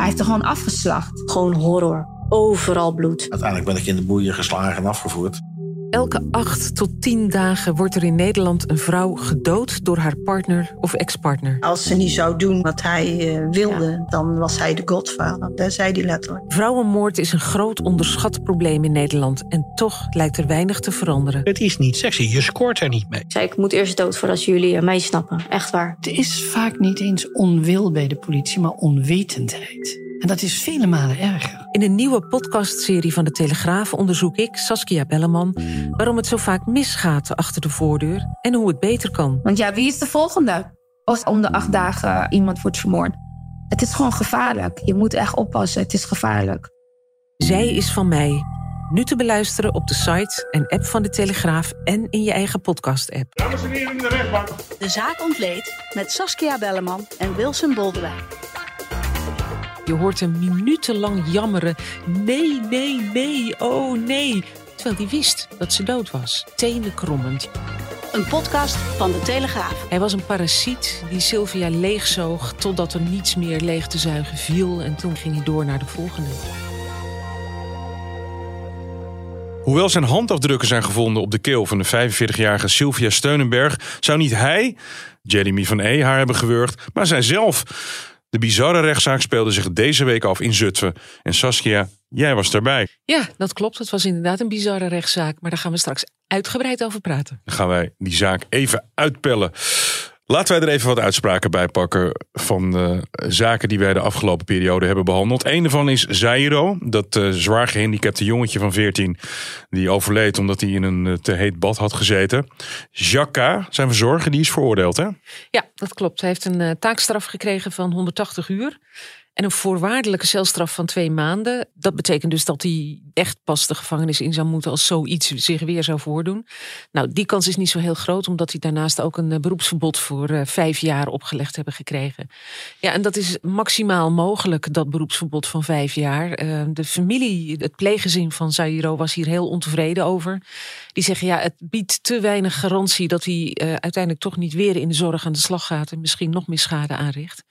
Hij heeft er gewoon afgeslacht. Gewoon horror. Overal bloed. Uiteindelijk ben ik in de boeien geslagen en afgevoerd. Elke acht tot tien dagen wordt er in Nederland een vrouw gedood door haar partner of ex-partner. Als ze niet zou doen wat hij uh, wilde, dan was hij de godvader. Dat zei hij letterlijk. Vrouwenmoord is een groot onderschat probleem in Nederland. En toch lijkt er weinig te veranderen. Het is niet sexy, je scoort er niet mee. Ik zei, ik moet eerst dood voordat jullie mij snappen. Echt waar. Het is vaak niet eens onwil bij de politie, maar onwetendheid. En dat is vele malen erger. In een nieuwe podcastserie van de Telegraaf onderzoek ik, Saskia Belleman, waarom het zo vaak misgaat achter de voordeur en hoe het beter kan. Want ja, wie is de volgende? Als om de acht dagen iemand wordt vermoord. Het is gewoon gevaarlijk. Je moet echt oppassen. Het is gevaarlijk. Zij is van mij. Nu te beluisteren op de site en app van de Telegraaf en in je eigen podcast-app. Dames en heren in de rechtbank. De zaak ontleed met Saskia Belleman en Wilson Boldewijn. Je hoort hem minutenlang jammeren. Nee, nee, nee, oh nee. Terwijl hij wist dat ze dood was. Tenen krommend. Een podcast van de Telegraaf. Hij was een parasiet die Sylvia leegzoog totdat er niets meer leeg te zuigen viel. En toen ging hij door naar de volgende. Hoewel zijn handafdrukken zijn gevonden op de keel van de 45-jarige Sylvia Steunenberg, zou niet hij, Jeremy van E, haar hebben gewurgd, maar zijzelf. De bizarre rechtszaak speelde zich deze week af in Zutphen. En Saskia, jij was daarbij. Ja, dat klopt. Het was inderdaad een bizarre rechtszaak. Maar daar gaan we straks uitgebreid over praten. Dan gaan wij die zaak even uitpellen. Laten wij er even wat uitspraken bij pakken van uh, zaken die wij de afgelopen periode hebben behandeld. Een daarvan is Zairo, dat uh, zwaar gehandicapte jongetje van 14 die overleed omdat hij in een uh, te heet bad had gezeten. Jacques, zijn verzorger, die is veroordeeld hè? Ja, dat klopt. Hij heeft een taakstraf gekregen van 180 uur. En een voorwaardelijke celstraf van twee maanden. Dat betekent dus dat hij echt pas de gevangenis in zou moeten als zoiets zich weer zou voordoen. Nou, die kans is niet zo heel groot, omdat hij daarnaast ook een beroepsverbod voor uh, vijf jaar opgelegd hebben gekregen. Ja, en dat is maximaal mogelijk, dat beroepsverbod van vijf jaar. Uh, de familie, het pleeggezin van Zairo was hier heel ontevreden over. Die zeggen, ja, het biedt te weinig garantie dat hij uiteindelijk toch niet weer in de zorg aan de slag gaat en misschien nog meer schade aanricht.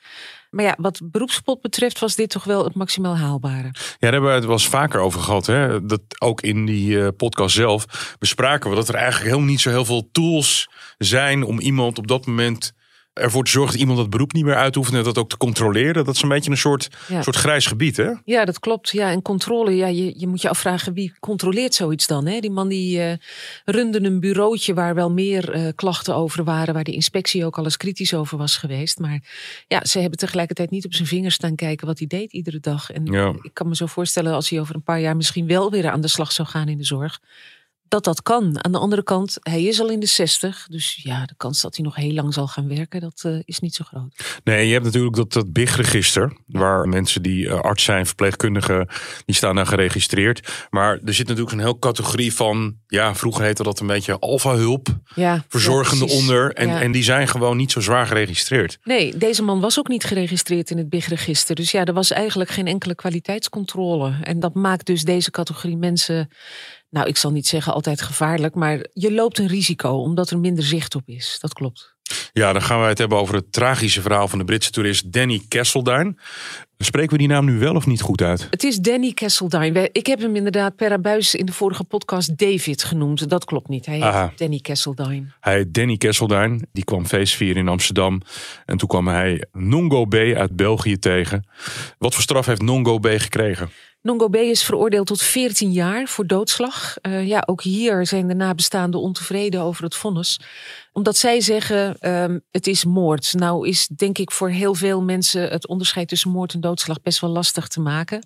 Maar ja, wat beroepsspot betreft was dit toch wel het maximaal haalbare. Ja, daar hebben we het wel eens vaker over gehad. Hè? Dat ook in die uh, podcast zelf bespraken we dat er eigenlijk helemaal niet zo heel veel tools zijn om iemand op dat moment ervoor te zorgen dat iemand dat beroep niet meer uitoefent en dat ook te controleren. Dat is een beetje een soort, ja. soort grijs gebied, hè? Ja, dat klopt. Ja, en controle, ja, je, je moet je afvragen wie controleert zoiets dan. Hè? Die man die uh, runde een bureautje waar wel meer uh, klachten over waren, waar de inspectie ook al eens kritisch over was geweest. Maar ja, ze hebben tegelijkertijd niet op zijn vingers staan kijken wat hij deed iedere dag. En ja. ik kan me zo voorstellen als hij over een paar jaar misschien wel weer aan de slag zou gaan in de zorg dat dat kan. Aan de andere kant, hij is al in de 60. Dus ja, de kans dat hij nog heel lang zal gaan werken, dat uh, is niet zo groot. Nee, je hebt natuurlijk dat, dat BIG-register. Waar mensen die uh, arts zijn, verpleegkundigen, die staan daar geregistreerd. Maar er zit natuurlijk een heel categorie van, ja, vroeger heette dat een beetje alfa-hulp. Ja, verzorgende ja, onder. En, ja. en die zijn gewoon niet zo zwaar geregistreerd. Nee, deze man was ook niet geregistreerd in het BIG-register. Dus ja, er was eigenlijk geen enkele kwaliteitscontrole. En dat maakt dus deze categorie mensen nou, ik zal niet zeggen altijd gevaarlijk, maar je loopt een risico omdat er minder zicht op is. Dat klopt. Ja, dan gaan wij het hebben over het tragische verhaal van de Britse toerist Danny Kesselduin. Spreken we die naam nu wel of niet goed uit? Het is Danny Kesselduin. Ik heb hem inderdaad per abuis in de vorige podcast David genoemd. Dat klopt niet. Hij heet Danny Kesselduin. Hij heet Danny Kesselduin. Die kwam feestvieren in Amsterdam. En toen kwam hij Nongo B uit België tegen. Wat voor straf heeft Nongo B gekregen? Nongo B is veroordeeld tot 14 jaar voor doodslag. Uh, ja, ook hier zijn de nabestaanden ontevreden over het vonnis. Omdat zij zeggen, um, het is moord. Nou is denk ik voor heel veel mensen het onderscheid tussen moord en doodslag best wel lastig te maken.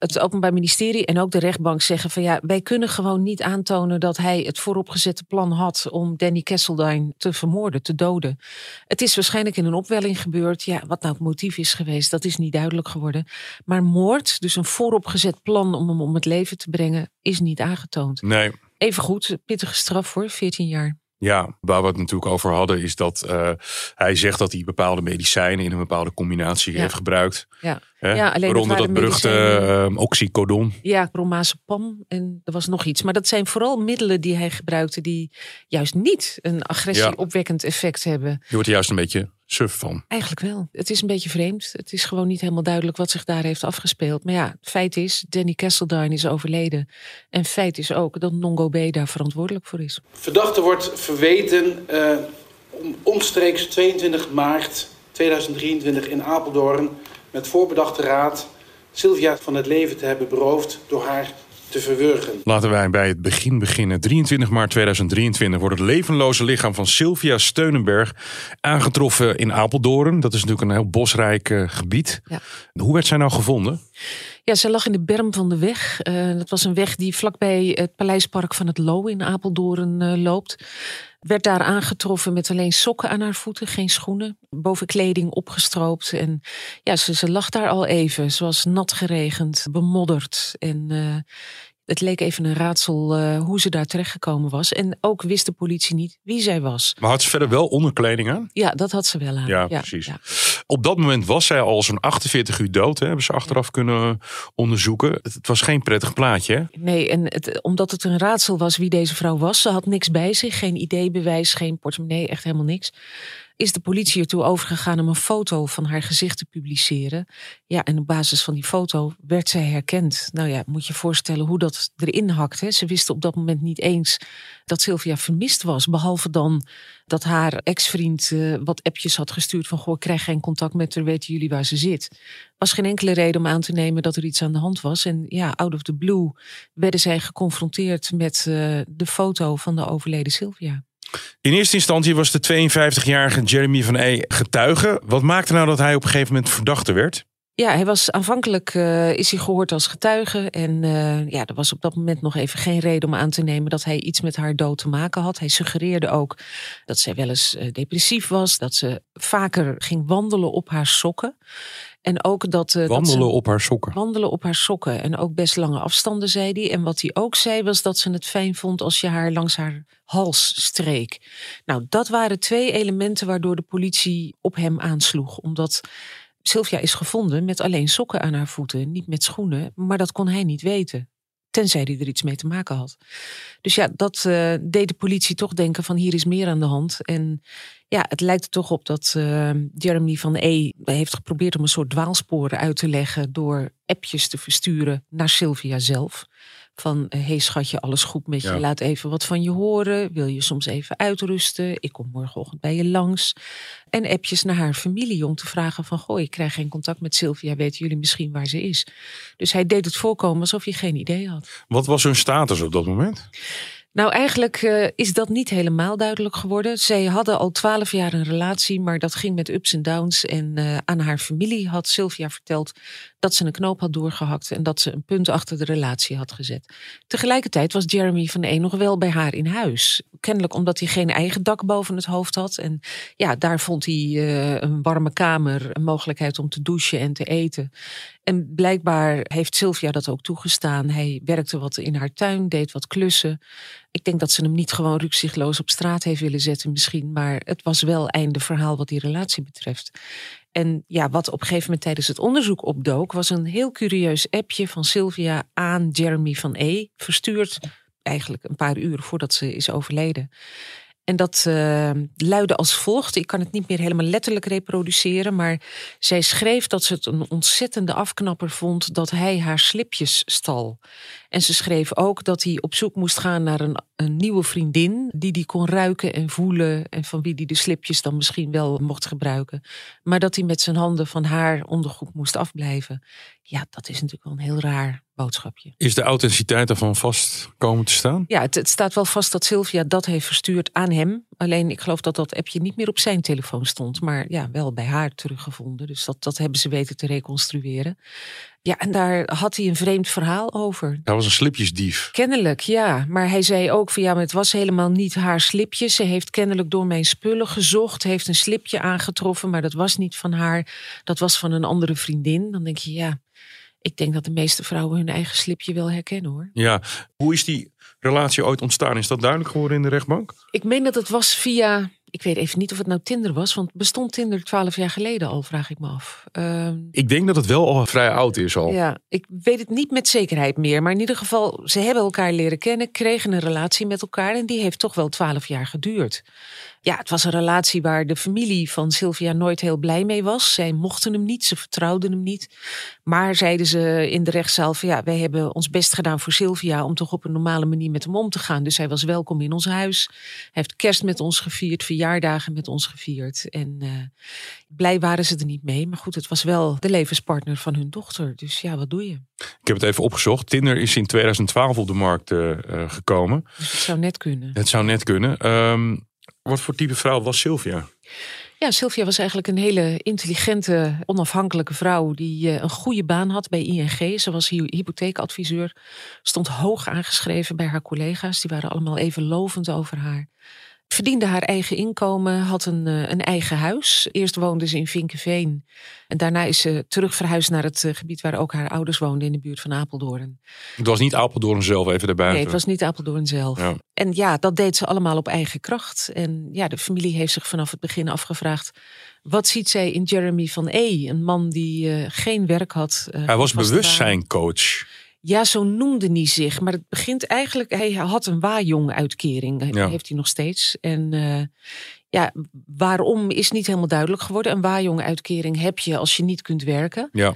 Het Openbaar Ministerie en ook de rechtbank zeggen van ja, wij kunnen gewoon niet aantonen dat hij het vooropgezette plan had om Danny Kesseldine te vermoorden, te doden. Het is waarschijnlijk in een opwelling gebeurd. Ja, wat nou het motief is geweest, dat is niet duidelijk geworden. Maar moord, dus een vooropgezet plan om hem om het leven te brengen, is niet aangetoond. Nee. Even goed, pittige straf voor 14 jaar. Ja, waar we het natuurlijk over hadden, is dat uh, hij zegt dat hij bepaalde medicijnen in een bepaalde combinatie Ja. heeft gebruikt. Ja, Hè? ja alleen Waaronder dat waren beruchte uh, oxycodon. Ja, bromazepam en er was nog iets. Maar dat zijn vooral middelen die hij gebruikte die juist niet een agressie-opwekkend effect hebben. Je wordt er juist een beetje suf van. Eigenlijk wel. Het is een beetje vreemd. Het is gewoon niet helemaal duidelijk wat zich daar heeft afgespeeld. Maar ja, feit is, Danny Kesseldine is overleden. En feit is ook dat Nongo B daar verantwoordelijk voor is. Verdachte wordt verweten uh, om omstreeks 22 maart 2023 in Apeldoorn met voorbedachte raad Sylvia van het leven te hebben beroofd door haar te verwurgen. Laten wij bij het begin beginnen. 23 maart 2023 wordt het levenloze lichaam van Sylvia Steunenberg aangetroffen in Apeldoorn. Dat is natuurlijk een heel bosrijk uh, gebied. Ja. Hoe werd zij nou gevonden? Ja, ze lag in de berm van de weg. Uh, dat was een weg die vlakbij het Paleispark van het Loo in Apeldoorn uh, loopt. Werd daar aangetroffen met alleen sokken aan haar voeten, geen schoenen. Boven kleding opgestroopt. En ja, ze, ze lag daar al even. Ze was nat geregend, bemodderd. En uh, het leek even een raadsel uh, hoe ze daar terechtgekomen was. En ook wist de politie niet wie zij was. Maar had ze verder wel onderkleding aan? Ja, dat had ze wel aan. Ja, precies. Ja. Op dat moment was zij al zo'n 48 uur dood. Hè? Hebben ze achteraf kunnen onderzoeken. Het, het was geen prettig plaatje. Hè? Nee, en het, omdat het een raadsel was wie deze vrouw was. Ze had niks bij zich. Geen ID-bewijs, geen portemonnee, echt helemaal niks is de politie ertoe overgegaan om een foto van haar gezicht te publiceren. Ja, en op basis van die foto werd zij herkend. Nou ja, moet je voorstellen hoe dat erin hakt. Hè? Ze wisten op dat moment niet eens dat Sylvia vermist was. Behalve dan dat haar ex-vriend uh, wat appjes had gestuurd van... goh, krijg geen contact met haar, weten jullie waar ze zit? was geen enkele reden om aan te nemen dat er iets aan de hand was. En ja, out of the blue werden zij geconfronteerd met uh, de foto van de overleden Sylvia. In eerste instantie was de 52-jarige Jeremy van E. getuige. Wat maakte nou dat hij op een gegeven moment verdachte werd? Ja, hij was aanvankelijk uh, is hij gehoord als getuige. En uh, ja, er was op dat moment nog even geen reden om aan te nemen dat hij iets met haar dood te maken had. Hij suggereerde ook dat zij wel eens uh, depressief was, dat ze vaker ging wandelen op haar sokken. En ook dat. Uh, wandelen dat ze, op haar sokken. Wandelen op haar sokken. En ook best lange afstanden, zei hij. En wat hij ook zei, was dat ze het fijn vond als je haar langs haar hals streek. Nou, dat waren twee elementen waardoor de politie op hem aansloeg. Omdat Sylvia is gevonden met alleen sokken aan haar voeten, niet met schoenen. Maar dat kon hij niet weten. Tenzij hij er iets mee te maken had. Dus ja, dat uh, deed de politie toch denken van hier is meer aan de hand. En ja, het lijkt er toch op dat uh, Jeremy van E. heeft geprobeerd om een soort dwaalsporen uit te leggen door appjes te versturen naar Sylvia zelf. Van, hé hey schatje, alles goed met je, ja. laat even wat van je horen. Wil je soms even uitrusten? Ik kom morgenochtend bij je langs. En appjes naar haar familie om te vragen van... goh, ik krijg geen contact met Sylvia, weten jullie misschien waar ze is? Dus hij deed het voorkomen alsof hij geen idee had. Wat was hun status op dat moment? Nou, eigenlijk uh, is dat niet helemaal duidelijk geworden. Zij hadden al twaalf jaar een relatie, maar dat ging met ups en downs. En uh, aan haar familie had Sylvia verteld dat ze een knoop had doorgehakt en dat ze een punt achter de relatie had gezet. Tegelijkertijd was Jeremy van E nog wel bij haar in huis. Kennelijk omdat hij geen eigen dak boven het hoofd had. En ja, daar vond hij uh, een warme kamer, een mogelijkheid om te douchen en te eten. En blijkbaar heeft Sylvia dat ook toegestaan. Hij werkte wat in haar tuin, deed wat klussen. Ik denk dat ze hem niet gewoon rukzichtloos op straat heeft willen zetten misschien. Maar het was wel einde verhaal wat die relatie betreft. En ja, wat op een gegeven moment tijdens het onderzoek opdook... was een heel curieus appje van Sylvia aan Jeremy van E. Verstuurd eigenlijk een paar uur voordat ze is overleden. En dat uh, luidde als volgt. Ik kan het niet meer helemaal letterlijk reproduceren. Maar zij schreef dat ze het een ontzettende afknapper vond dat hij haar slipjes stal. En ze schreef ook dat hij op zoek moest gaan naar een, een nieuwe vriendin. Die die kon ruiken en voelen. En van wie die de slipjes dan misschien wel mocht gebruiken. Maar dat hij met zijn handen van haar ondergoed moest afblijven. Ja, dat is natuurlijk wel een heel raar boodschapje. Is de authenticiteit daarvan vast komen te staan? Ja, het, het staat wel vast dat Sylvia dat heeft verstuurd aan hem. Alleen ik geloof dat dat appje niet meer op zijn telefoon stond. Maar ja, wel bij haar teruggevonden. Dus dat, dat hebben ze weten te reconstrueren. Ja, en daar had hij een vreemd verhaal over. Hij was een slipjesdief. Kennelijk, ja. Maar hij zei ook van ja, maar het was helemaal niet haar slipje. Ze heeft kennelijk door mijn spullen gezocht. Heeft een slipje aangetroffen, maar dat was niet van haar. Dat was van een andere vriendin. Dan denk je ja, ik denk dat de meeste vrouwen hun eigen slipje wel herkennen hoor. Ja, hoe is die relatie ooit ontstaan? Is dat duidelijk geworden in de rechtbank? Ik meen dat het was via, ik weet even niet of het nou Tinder was, want bestond Tinder twaalf jaar geleden al, vraag ik me af. Ehm, Ik denk dat het wel al vrij oud is al. ja, ik weet het niet met zekerheid meer, maar in ieder geval, ze hebben elkaar leren kennen, kregen een relatie met elkaar en die heeft toch wel twaalf jaar geduurd. Ja, het was een relatie waar de familie van Sylvia nooit heel blij mee was. Zij mochten hem niet, ze vertrouwden hem niet. Maar zeiden ze in de rechtszaal van ja, wij hebben ons best gedaan voor Sylvia om toch op een normale manier met hem om te gaan. Dus hij was welkom in ons huis. Hij heeft kerst met ons gevierd, verjaardagen met ons gevierd. En eh, blij waren ze er niet mee. Maar goed, het was wel de levenspartner van hun dochter. Dus ja, wat doe je? Ik heb het even opgezocht. Tinder is in 2012 op de markt eh, eh, gekomen. Dus het zou net kunnen. Het zou net kunnen. Ehm, wat voor type vrouw was Sylvia? Ja, Sylvia was eigenlijk een hele intelligente, onafhankelijke vrouw die eh, een goede baan had bij ING. Ze was hy- hypotheekadviseur, stond hoog aangeschreven bij haar collega's. Die waren allemaal even lovend over haar. Verdiende haar eigen inkomen, had een, eh, een eigen huis. Eerst woonde ze in Vinkenveen. En daarna is ze terug verhuisd naar het eh, gebied waar ook haar ouders woonden in de buurt van Apeldoorn. Het was niet Apeldoorn zelf even daarbuiten. Nee, het was niet Apeldoorn zelf. Ja. En ja, dat deed ze allemaal op eigen kracht. En ja, de familie heeft zich vanaf het begin afgevraagd. Wat ziet zij in Jeremy van E? Een man die eh, geen werk had. Hij was bewustzijncoach. Ja, zo noemde hij zich. Maar het begint eigenlijk. Hij had een Wajong-uitkering. Ja. Heeft hij nog steeds. En eh, ja, waarom is niet helemaal duidelijk geworden. Een Wajong-uitkering heb je als je niet kunt werken. Ja.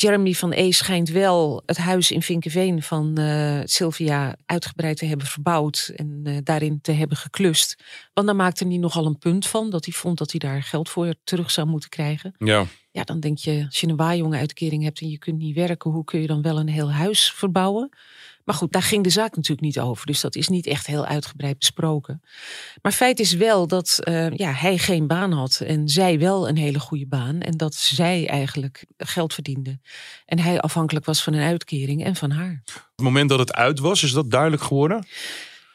Jeremy van E schijnt wel het huis in Vinkenveen van eh, Sylvia uitgebreid te hebben verbouwd en eh, daarin te hebben geklust. Want daar maakte hij nogal een punt van dat hij vond dat hij daar geld voor terug zou moeten krijgen. Ja. Ja, dan denk je, als je een waaijong-uitkering hebt en je kunt niet werken, hoe kun je dan wel een heel huis verbouwen? Maar goed, daar ging de zaak natuurlijk niet over. Dus dat is niet echt heel uitgebreid besproken. Maar feit is wel dat eh, ja, hij geen baan had en zij wel een hele goede baan. En dat zij eigenlijk geld verdiende. En hij afhankelijk was van een uitkering en van haar. Op het moment dat het uit was, is dat duidelijk geworden?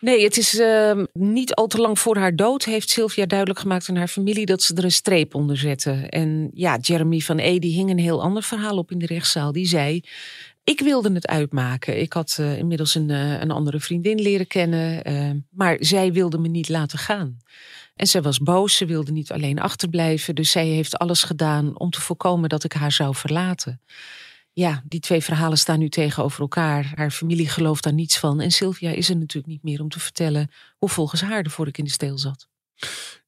Nee, het is uh, niet al te lang voor haar dood heeft Sylvia duidelijk gemaakt aan haar familie dat ze er een streep onder zetten. En ja, Jeremy van E. die hing een heel ander verhaal op in de rechtszaal. Die zei, ik wilde het uitmaken. Ik had uh, inmiddels een, uh, een andere vriendin leren kennen, uh, maar zij wilde me niet laten gaan. En zij was boos, ze wilde niet alleen achterblijven. Dus zij heeft alles gedaan om te voorkomen dat ik haar zou verlaten. Ja, die twee verhalen staan nu tegenover elkaar. Haar familie gelooft daar niets van. En Sylvia is er natuurlijk niet meer om te vertellen hoe volgens haar de vork in de steel zat.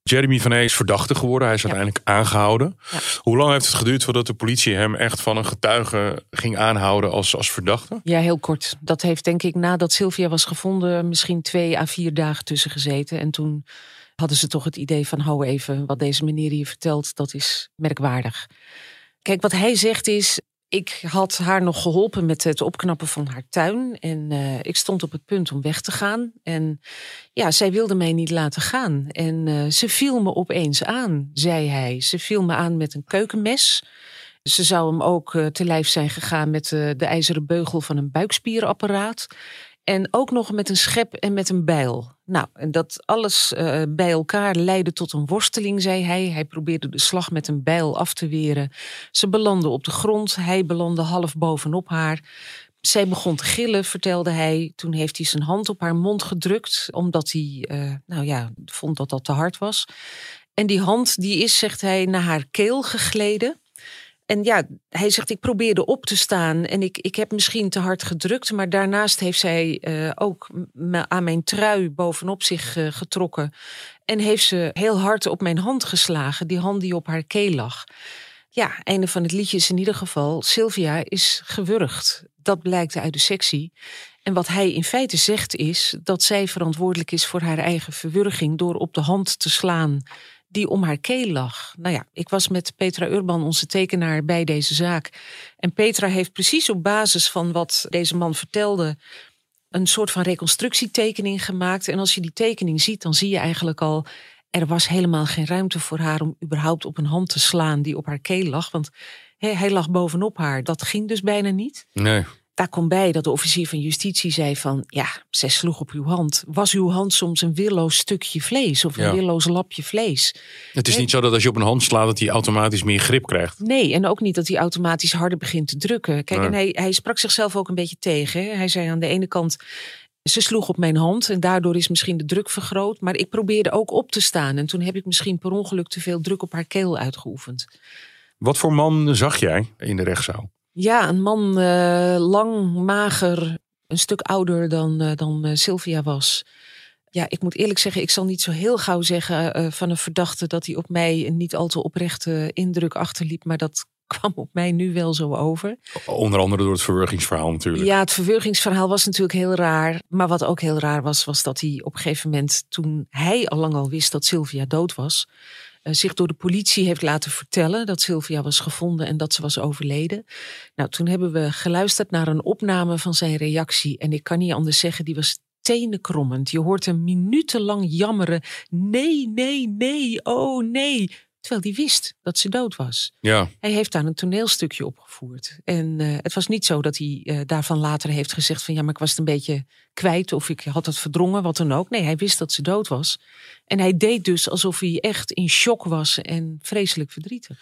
Jeremy van E is verdachte geworden. Hij is ja. uiteindelijk aangehouden. Ja. Hoe lang heeft het geduurd voordat de politie hem echt van een getuige ging aanhouden als, als verdachte? Ja, heel kort. Dat heeft denk ik nadat Sylvia was gevonden misschien twee à vier dagen tussen gezeten. En toen hadden ze toch het idee van hou even, wat deze meneer hier vertelt, dat is merkwaardig. Kijk, wat hij zegt is, ik had haar nog geholpen met het opknappen van haar tuin. En uh, ik stond op het punt om weg te gaan. En ja, zij wilde mij niet laten gaan. En uh, ze viel me opeens aan, zei hij. Ze viel me aan met een keukenmes. Ze zou hem ook uh, te lijf zijn gegaan met de ijzeren beugel van een buikspierapparaat. En ook nog met een schep en met een bijl. Nou, en dat alles uh, bij elkaar leidde tot een worsteling, zei hij. Hij probeerde de slag met een bijl af te weren. Ze belandde op de grond. Hij belandde half bovenop haar. Zij begon te gillen, vertelde hij. Toen heeft hij zijn hand op haar mond gedrukt, omdat hij, uh, nou ja, vond dat dat te hard was. En die hand, die is, zegt hij, naar haar keel gegleden. En ja, hij zegt, ik probeerde op te staan en ik, ik heb misschien te hard gedrukt. Maar daarnaast heeft zij uh, ook aan mijn trui bovenop zich uh, getrokken. En heeft ze heel hard op mijn hand geslagen, die hand die op haar keel lag. Ja, einde van het liedje is in ieder geval, Sylvia is gewurgd. Dat blijkt uit de sectie. En wat hij in feite zegt is dat zij verantwoordelijk is voor haar eigen verwurging door op de hand te slaan die om haar keel lag. Nou ja, ik was met Petra Urban, onze tekenaar, bij deze zaak. En Petra heeft precies op basis van wat deze man vertelde een soort van reconstructietekening gemaakt. En als je die tekening ziet, dan zie je eigenlijk al. Er was helemaal geen ruimte voor haar om überhaupt op een hand te slaan die op haar keel lag. Want hij lag bovenop haar. Dat ging dus bijna niet. Nee. Daar komt bij dat de officier van justitie zei van... ja, zij sloeg op uw hand. Was uw hand soms een willoos stukje vlees of een Ja. willoos lapje vlees? Het is niet zo dat als je op een hand slaat dat hij automatisch meer grip krijgt. Nee, en ook niet dat hij automatisch harder begint te drukken. Kijk, Nee. en hij, hij sprak zichzelf ook een beetje tegen. hè. Hij zei aan de ene kant, ze sloeg op mijn hand en daardoor is misschien de druk vergroot. Maar ik probeerde ook op te staan en toen heb ik misschien per ongeluk te veel druk op haar keel uitgeoefend. Wat voor man zag jij in de rechtszaal? Ja, een man eh, lang, mager, een stuk ouder dan, eh, dan eh, Sylvia was. Ja, ik moet eerlijk zeggen, ik zal niet zo heel gauw zeggen van een verdachte dat hij op mij een niet al te oprechte indruk achterliep. Maar dat kwam op mij nu wel zo over. Onder andere door het verwurgingsverhaal natuurlijk. Ja, het verwurgingsverhaal was natuurlijk heel raar. Maar wat ook heel raar was, was dat hij op een gegeven moment, toen hij al lang al wist dat Sylvia dood was, zich door de politie heeft laten vertellen dat Sylvia was gevonden en dat ze was overleden. Nou, toen hebben we geluisterd naar een opname van zijn reactie. En ik kan niet anders zeggen, die was tenenkrommend. Je hoort hem minutenlang jammeren. Nee, nee, nee, oh nee. Terwijl hij wist dat ze dood was. Ja. Hij heeft daar een toneelstukje opgevoerd. En eh, het was niet zo dat hij eh, daarvan later heeft gezegd van ja, maar ik was het een beetje kwijt of ik had het verdrongen, wat dan ook. Nee, hij wist dat ze dood was. En hij deed dus alsof hij echt in shock was en vreselijk verdrietig.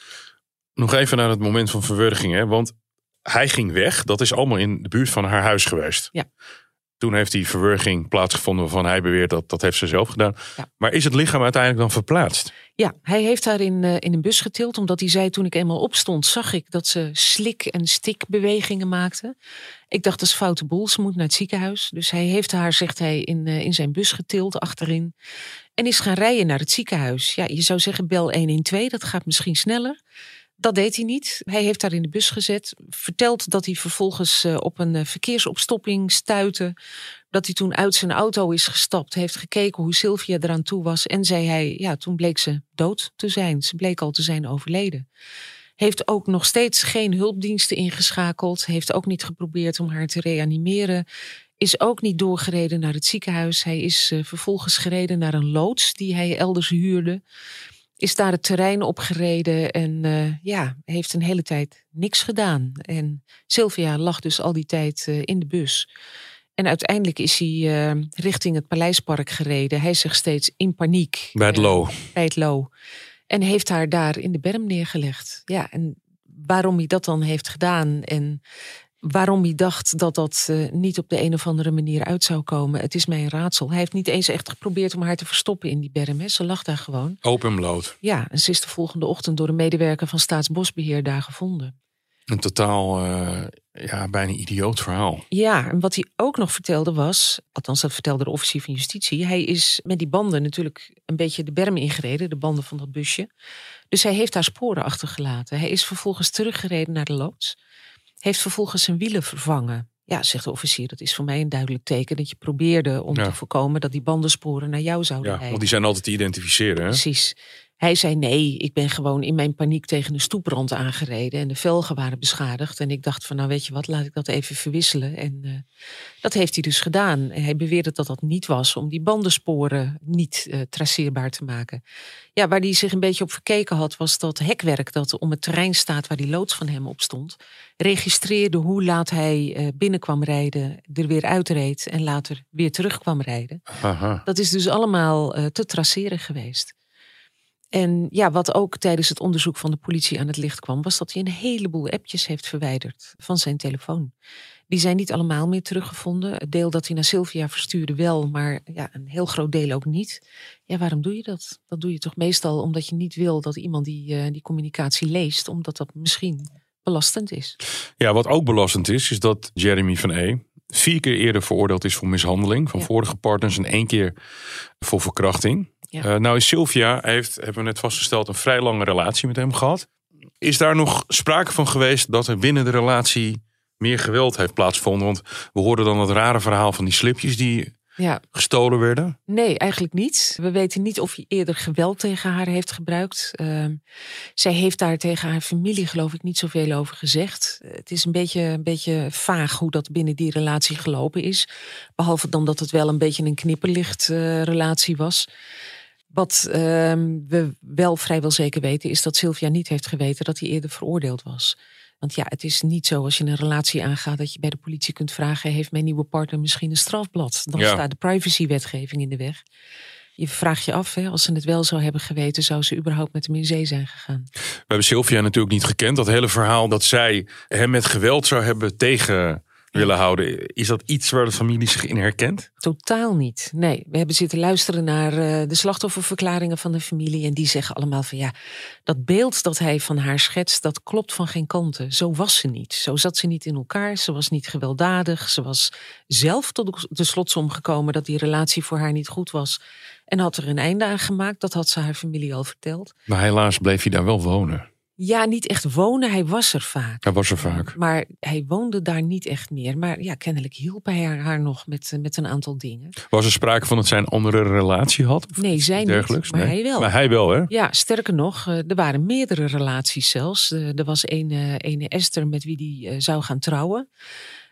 Nog even naar het moment van verwurging. Hè? Want hij ging weg. Dat is allemaal in de buurt van haar huis geweest. Ja. Toen heeft die verwurging plaatsgevonden waarvan hij beweert dat dat heeft ze zelf gedaan. Maar is het lichaam uiteindelijk dan verplaatst? Ja, hij heeft haar in, eh, in een bus getild, omdat hij zei toen ik eenmaal opstond, zag ik dat ze slik- en stikbewegingen maakte. Ik dacht dat is foute boel, ze moet naar het ziekenhuis. Dus hij heeft haar, zegt hij, in, eh, in zijn bus getild achterin. En is gaan rijden naar het ziekenhuis. Ja, je zou zeggen bel 112, dat gaat misschien sneller. Dat deed hij niet. Hij heeft haar in de bus gezet. Vertelt dat hij vervolgens eh, op een eh, verkeersopstopping stuitte. Dat hij toen uit zijn auto is gestapt. Heeft gekeken hoe Sylvia eraan toe was. En zei hij, ja, toen bleek ze dood te zijn. Ze bleek al te zijn overleden. Heeft ook nog steeds geen hulpdiensten ingeschakeld. Heeft ook niet geprobeerd om haar te reanimeren. Is ook niet doorgereden naar het ziekenhuis. Hij is eh, vervolgens gereden naar een loods die hij elders huurde is daar het terrein opgereden en eh, ja, heeft een hele tijd niks gedaan. En Sylvia lag dus al die tijd eh, in de bus. En uiteindelijk is hij eh, richting het Paleispark gereden. Hij zegt steeds in paniek. Bij het Lo. Bij het Lo. En heeft haar daar in de berm neergelegd. Ja, en waarom hij dat dan heeft gedaan en waarom hij dacht dat dat eh, niet op de een of andere manier uit zou komen, het is mij een raadsel. Hij heeft niet eens echt geprobeerd om haar te verstoppen in die berm. Hè. Ze lag daar gewoon. Open bloot. Ja, en ze is de volgende ochtend door een medewerker van Staatsbosbeheer daar gevonden. Een totaal, eh, ja, bijna idioot verhaal. Ja, en wat hij ook nog vertelde was, althans dat vertelde de officier van justitie, hij is met die banden natuurlijk een beetje de berm ingereden, de banden van dat busje. Dus hij heeft daar sporen achtergelaten. Hij is vervolgens teruggereden naar de loods, heeft vervolgens zijn wielen vervangen. Ja, zegt de officier, dat is voor mij een duidelijk teken dat je probeerde om Ja. te voorkomen dat die bandensporen naar jou zouden Ja, leiden. want die zijn altijd te identificeren. Hè? Precies. Hij zei nee, ik ben gewoon in mijn paniek tegen een stoeprand aangereden en de velgen waren beschadigd. En ik dacht van nou weet je wat, laat ik dat even verwisselen. En eh, dat heeft hij dus gedaan. En hij beweerde dat dat niet was om die bandensporen niet eh, traceerbaar te maken. Ja, waar hij zich een beetje op verkeken had was dat hekwerk dat om het terrein staat waar die loods van hem op stond. Registreerde hoe laat hij eh, binnenkwam rijden, er weer uitreed en later weer terugkwam rijden. Aha. Dat is dus allemaal te traceren geweest. En ja, wat ook tijdens het onderzoek van de politie aan het licht kwam, was dat hij een heleboel appjes heeft verwijderd van zijn telefoon. Die zijn niet allemaal meer teruggevonden. Het deel dat hij naar Sylvia verstuurde wel, maar ja, een heel groot deel ook niet. Ja, waarom doe je dat? Dat doe je toch meestal omdat je niet wil dat iemand die, eh, die communicatie leest, omdat dat misschien belastend is. Ja, wat ook belastend is, is dat Jeremy van E. vier keer eerder veroordeeld is voor mishandeling van vorige partners en één keer voor verkrachting. Ja. Eh, nou is Sylvia, heeft, hebben we net vastgesteld, een vrij lange relatie met hem gehad. Is daar nog sprake van geweest dat er binnen de relatie meer geweld heeft plaatsgevonden? Want we hoorden dan het rare verhaal van die slipjes die Ja. gestolen werden? Nee, eigenlijk niet. We weten niet of hij eerder geweld tegen haar heeft gebruikt. Ehm, zij heeft daar tegen haar familie, geloof ik, niet zoveel over gezegd. Het is een beetje, een beetje vaag hoe dat binnen die relatie gelopen is. Behalve dan dat het wel een beetje een knipperlicht eh, relatie was. Wat ehm, we wel vrijwel zeker weten, is dat Sylvia niet heeft geweten dat hij eerder veroordeeld was. Want ja, het is niet zo als je een relatie aangaat dat je bij de politie kunt vragen: heeft mijn nieuwe partner misschien een strafblad? Dan Ja. staat de privacywetgeving in de weg. Je vraagt je af, hè, als ze het wel zou hebben geweten, zou ze überhaupt met hem in zee zijn gegaan. We hebben Sylvia natuurlijk niet gekend. Dat hele verhaal dat zij hem met geweld zou hebben tegen willen houden. Is dat iets waar de familie zich in herkent? Totaal niet. Nee, we hebben zitten luisteren naar eh, de slachtofferverklaringen van de familie. En die zeggen allemaal van ja, dat beeld dat hij van haar schetst, dat klopt van geen kanten. Zo was ze niet. Zo zat ze niet in elkaar. Ze was niet gewelddadig. Ze was zelf tot de slotsom gekomen dat die relatie voor haar niet goed was. En had er een einde aan gemaakt. Dat had ze haar familie al verteld. Maar helaas bleef hij daar wel wonen. Ja, niet echt wonen. Hij was er vaak. Hij was er vaak. Maar hij woonde daar niet echt meer. Maar ja, kennelijk hielp hij haar, haar nog met, eh, met een aantal dingen. Was er sprake van dat zij een andere relatie had? Nee, zij niet, maar Nee. hij wel. Maar hij wel, hè? Ja, sterker nog, eh, er waren meerdere relaties zelfs. Eh, Er was een, ene Esther met wie hij zou gaan trouwen.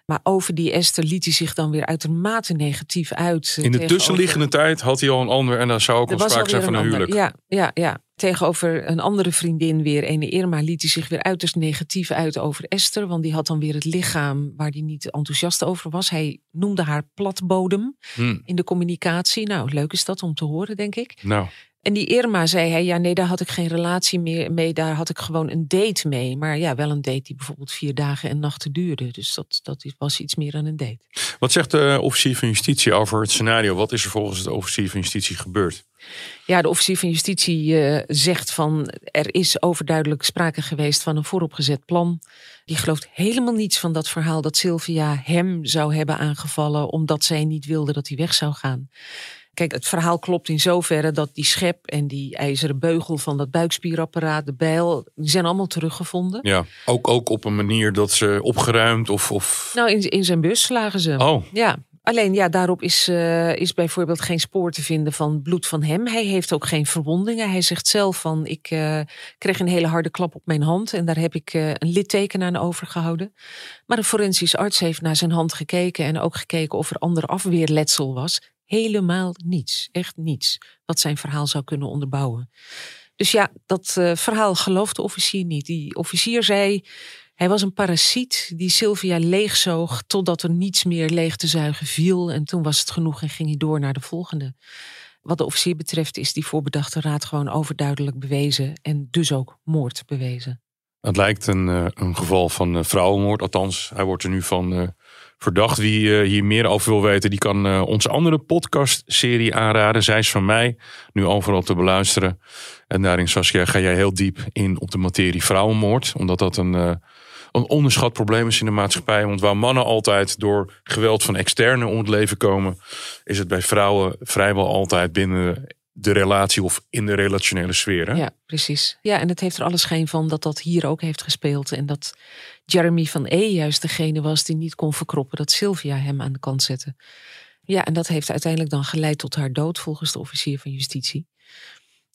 Maar over die Esther liet hij zich dan weer uitermate negatief uit. In de tussenliggende tijd had hij al een ander en dan zou ook al sprake zijn van een een huwelijk. Ja, ja, ja. Tegenover een andere vriendin weer, ene Irma, liet hij zich weer uiterst negatief uit over Esther. Want die had dan weer het lichaam waar hij niet enthousiast over was. Hij noemde haar platbodem Hm, in de communicatie. Nou, leuk is dat om te horen, denk ik. nou, En die Irma zei hij, ja nee, daar had ik geen relatie meer mee. Daar had ik gewoon een date mee. Maar ja, wel een date die bijvoorbeeld vier dagen en nachten duurde. Dus dat, dat was iets meer dan een date. wat zegt de officier van justitie over het scenario? Wat is er volgens de officier van justitie gebeurd? Ja, de officier van justitie eh, zegt van er is overduidelijk sprake geweest van een vooropgezet plan. Die gelooft helemaal niets van dat verhaal dat Sylvia hem zou hebben aangevallen omdat zij niet wilde dat hij weg zou gaan. Kijk, het verhaal klopt in zoverre dat die schep en die ijzeren beugel van dat buikspierapparaat, de bijl, die zijn allemaal teruggevonden. Ja, ook, ook op een manier dat ze opgeruimd of... of... Nou, in, in zijn bus lagen ze. Oh. Ja. Alleen ja, daarop is, eh, is bijvoorbeeld geen spoor te vinden van bloed van hem. Hij heeft ook geen verwondingen. Hij zegt zelf van ik eh, kreeg een hele harde klap op mijn hand en daar heb ik eh, een litteken aan overgehouden. Maar een forensisch arts heeft naar zijn hand gekeken en ook gekeken of er ander afweerletsel was. Helemaal niets, echt niets, wat zijn verhaal zou kunnen onderbouwen. Dus ja, dat eh, verhaal gelooft de officier niet. Die officier zei, hij was een parasiet die Sylvia leegzoog totdat er niets meer leeg te zuigen viel. En toen was het genoeg en ging hij door naar de volgende. Wat de officier betreft is die voorbedachte raad gewoon overduidelijk bewezen en dus ook moord bewezen. Het lijkt een, eh, een geval van eh, vrouwenmoord. Althans, hij wordt er nu van verdacht. Wie eh, hier meer over wil weten, die kan eh, onze andere podcastserie aanraden. Zij is van mij, nu overal te beluisteren. En daarin, Saskia, ga jij heel diep in op de materie vrouwenmoord. Omdat dat een, eh, een onderschat probleem is in de maatschappij. Want waar mannen altijd door geweld van externe om het leven komen... is het bij vrouwen vrijwel altijd binnen de relatie of in de relationele sfeer. Ja, precies. Ja, en het heeft er alle schijn van dat dat hier ook heeft gespeeld. En dat Jeremy van E juist degene was die niet kon verkroppen dat Sylvia hem aan de kant zette. Ja, en dat heeft uiteindelijk dan geleid tot haar dood volgens de officier van justitie.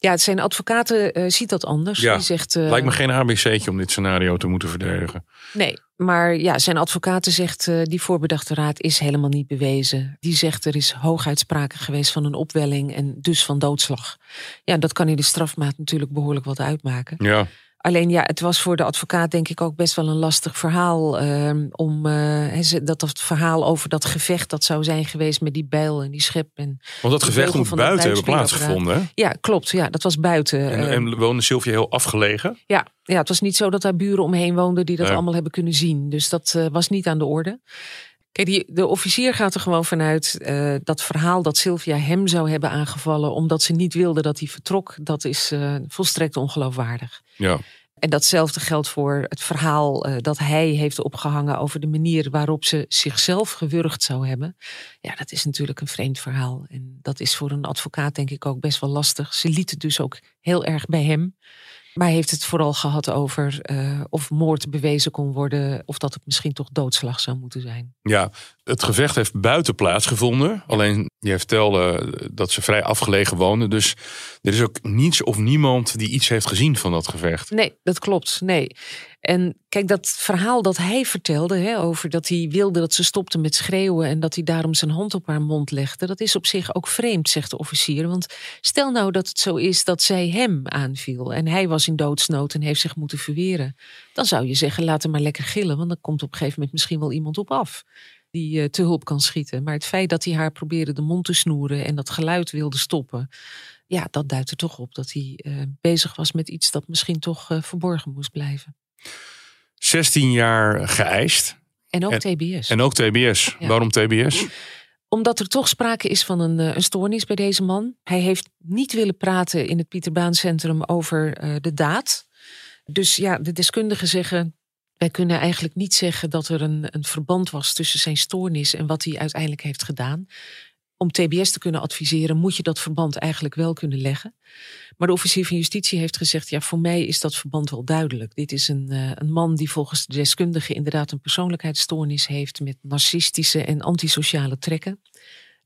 Ja, zijn advocaten eh, ziet dat anders. Ja, Die zegt, eh, Lijkt me geen ABC'tje om dit scenario te moeten verdedigen. Nee, maar ja, zijn advocaten zegt eh, die voorbedachte raad is helemaal niet bewezen. Die zegt er is hooguit sprake geweest van een opwelling en dus van doodslag. Ja, dat kan in de strafmaat natuurlijk behoorlijk wat uitmaken. Ja, Alleen ja, het was voor de advocaat denk ik ook best wel een lastig verhaal. ehm, om eh, dat het verhaal over dat gevecht dat zou zijn geweest met die bijl en die schep. En want dat gevecht moet dat buiten hebben plaatsgevonden. Hè? Ja, klopt. Ja, dat was buiten. En, ehm. en woonde Sylvia heel afgelegen? Ja, ja, het was niet zo dat daar buren omheen woonden die dat allemaal hebben kunnen zien. Dus dat eh, was niet aan de orde. Kijk, die, de officier gaat er gewoon vanuit eh, dat verhaal dat Sylvia hem zou hebben aangevallen omdat ze niet wilde dat hij vertrok, dat is eh, volstrekt ongeloofwaardig. Ja. En datzelfde geldt voor het verhaal eh, dat hij heeft opgehangen over de manier waarop ze zichzelf gewurgd zou hebben. Ja, dat is natuurlijk een vreemd verhaal. En dat is voor een advocaat denk ik ook best wel lastig. Ze liet het dus ook heel erg bij hem. Maar heeft het vooral gehad over eh, of moord bewezen kon worden. Of dat het misschien toch doodslag zou moeten zijn. ja, Het gevecht heeft buiten plaatsgevonden. Alleen, jij vertelde dat ze vrij afgelegen woonden. Dus er is ook niets of niemand die iets heeft gezien van dat gevecht. Nee, dat klopt. Nee. En kijk, dat verhaal dat hij vertelde hè, over dat hij wilde dat ze stopte met schreeuwen en dat hij daarom zijn hand op haar mond legde, dat is op zich ook vreemd, zegt de officier. Want stel nou dat het zo is dat zij hem aanviel en hij was in doodsnood en heeft zich moeten verweren. Dan zou je zeggen, laat hem maar lekker gillen, want dan komt op een gegeven moment misschien wel iemand op af die uh, te hulp kan schieten. Maar het feit dat hij haar probeerde de mond te snoeren en dat geluid wilde stoppen, ja, dat duidt er toch op dat hij uh, bezig was met iets dat misschien toch uh, verborgen moest blijven. 16 jaar geëist. En ook en, TBS. En ook TBS. Ja. Waarom TBS? Omdat er toch sprake is van een, een, stoornis bij deze man. Hij heeft niet willen praten in het Pieterbaancentrum over uh, de daad. Dus ja, de deskundigen zeggen. Wij kunnen eigenlijk niet zeggen dat er een, een verband was tussen zijn stoornis en wat hij uiteindelijk heeft gedaan om TBS te kunnen adviseren, moet je dat verband eigenlijk wel kunnen leggen. Maar de officier van justitie heeft gezegd: ja, voor mij is dat verband wel duidelijk. Dit is een, uh, een man die volgens de deskundige inderdaad een persoonlijkheidsstoornis heeft met narcistische en antisociale trekken.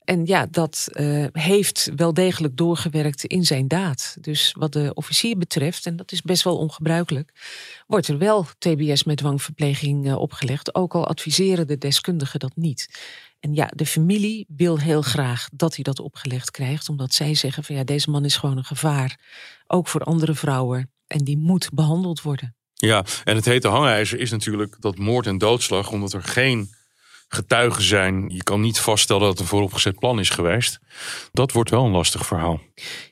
En ja, dat uh, heeft wel degelijk doorgewerkt in zijn daad. Dus wat de officier betreft, en dat is best wel ongebruikelijk, wordt er wel TBS met dwangverpleging uh, opgelegd, ook al adviseren de deskundigen dat niet. En ja, de familie wil heel graag dat hij dat opgelegd krijgt, omdat zij zeggen van ja, deze man is gewoon een gevaar, ook voor andere vrouwen, en die moet behandeld worden. Ja, en het hete hangijzer is natuurlijk dat moord en doodslag, omdat er geen getuigen zijn. Je kan niet vaststellen dat het een vooropgezet plan is geweest. Dat wordt wel een lastig verhaal.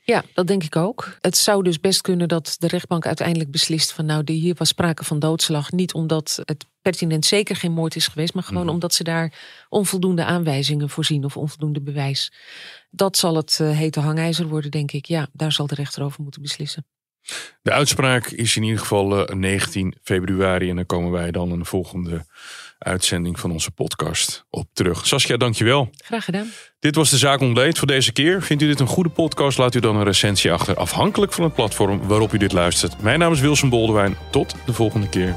Ja, dat denk ik ook. Het zou dus best kunnen dat de rechtbank uiteindelijk beslist van nou, hier was sprake van doodslag. Niet omdat het pertinent zeker geen moord is geweest, maar gewoon mm. omdat ze daar onvoldoende aanwijzingen voorzien of onvoldoende bewijs. Dat zal het uh, hete hangijzer worden, denk ik. Ja, daar zal de rechter over moeten beslissen. De uitspraak is in ieder geval uh, 19 februari en dan komen wij dan een volgende uitzending van onze podcast op terug. Saskia, dankjewel. Graag gedaan. Dit was de Zaak Ontleed voor deze keer. Vindt u dit een goede podcast? Laat u dan een recensie achter, afhankelijk van het platform waarop u dit luistert. Mijn naam is Wilson Boldewijn. Tot de volgende keer.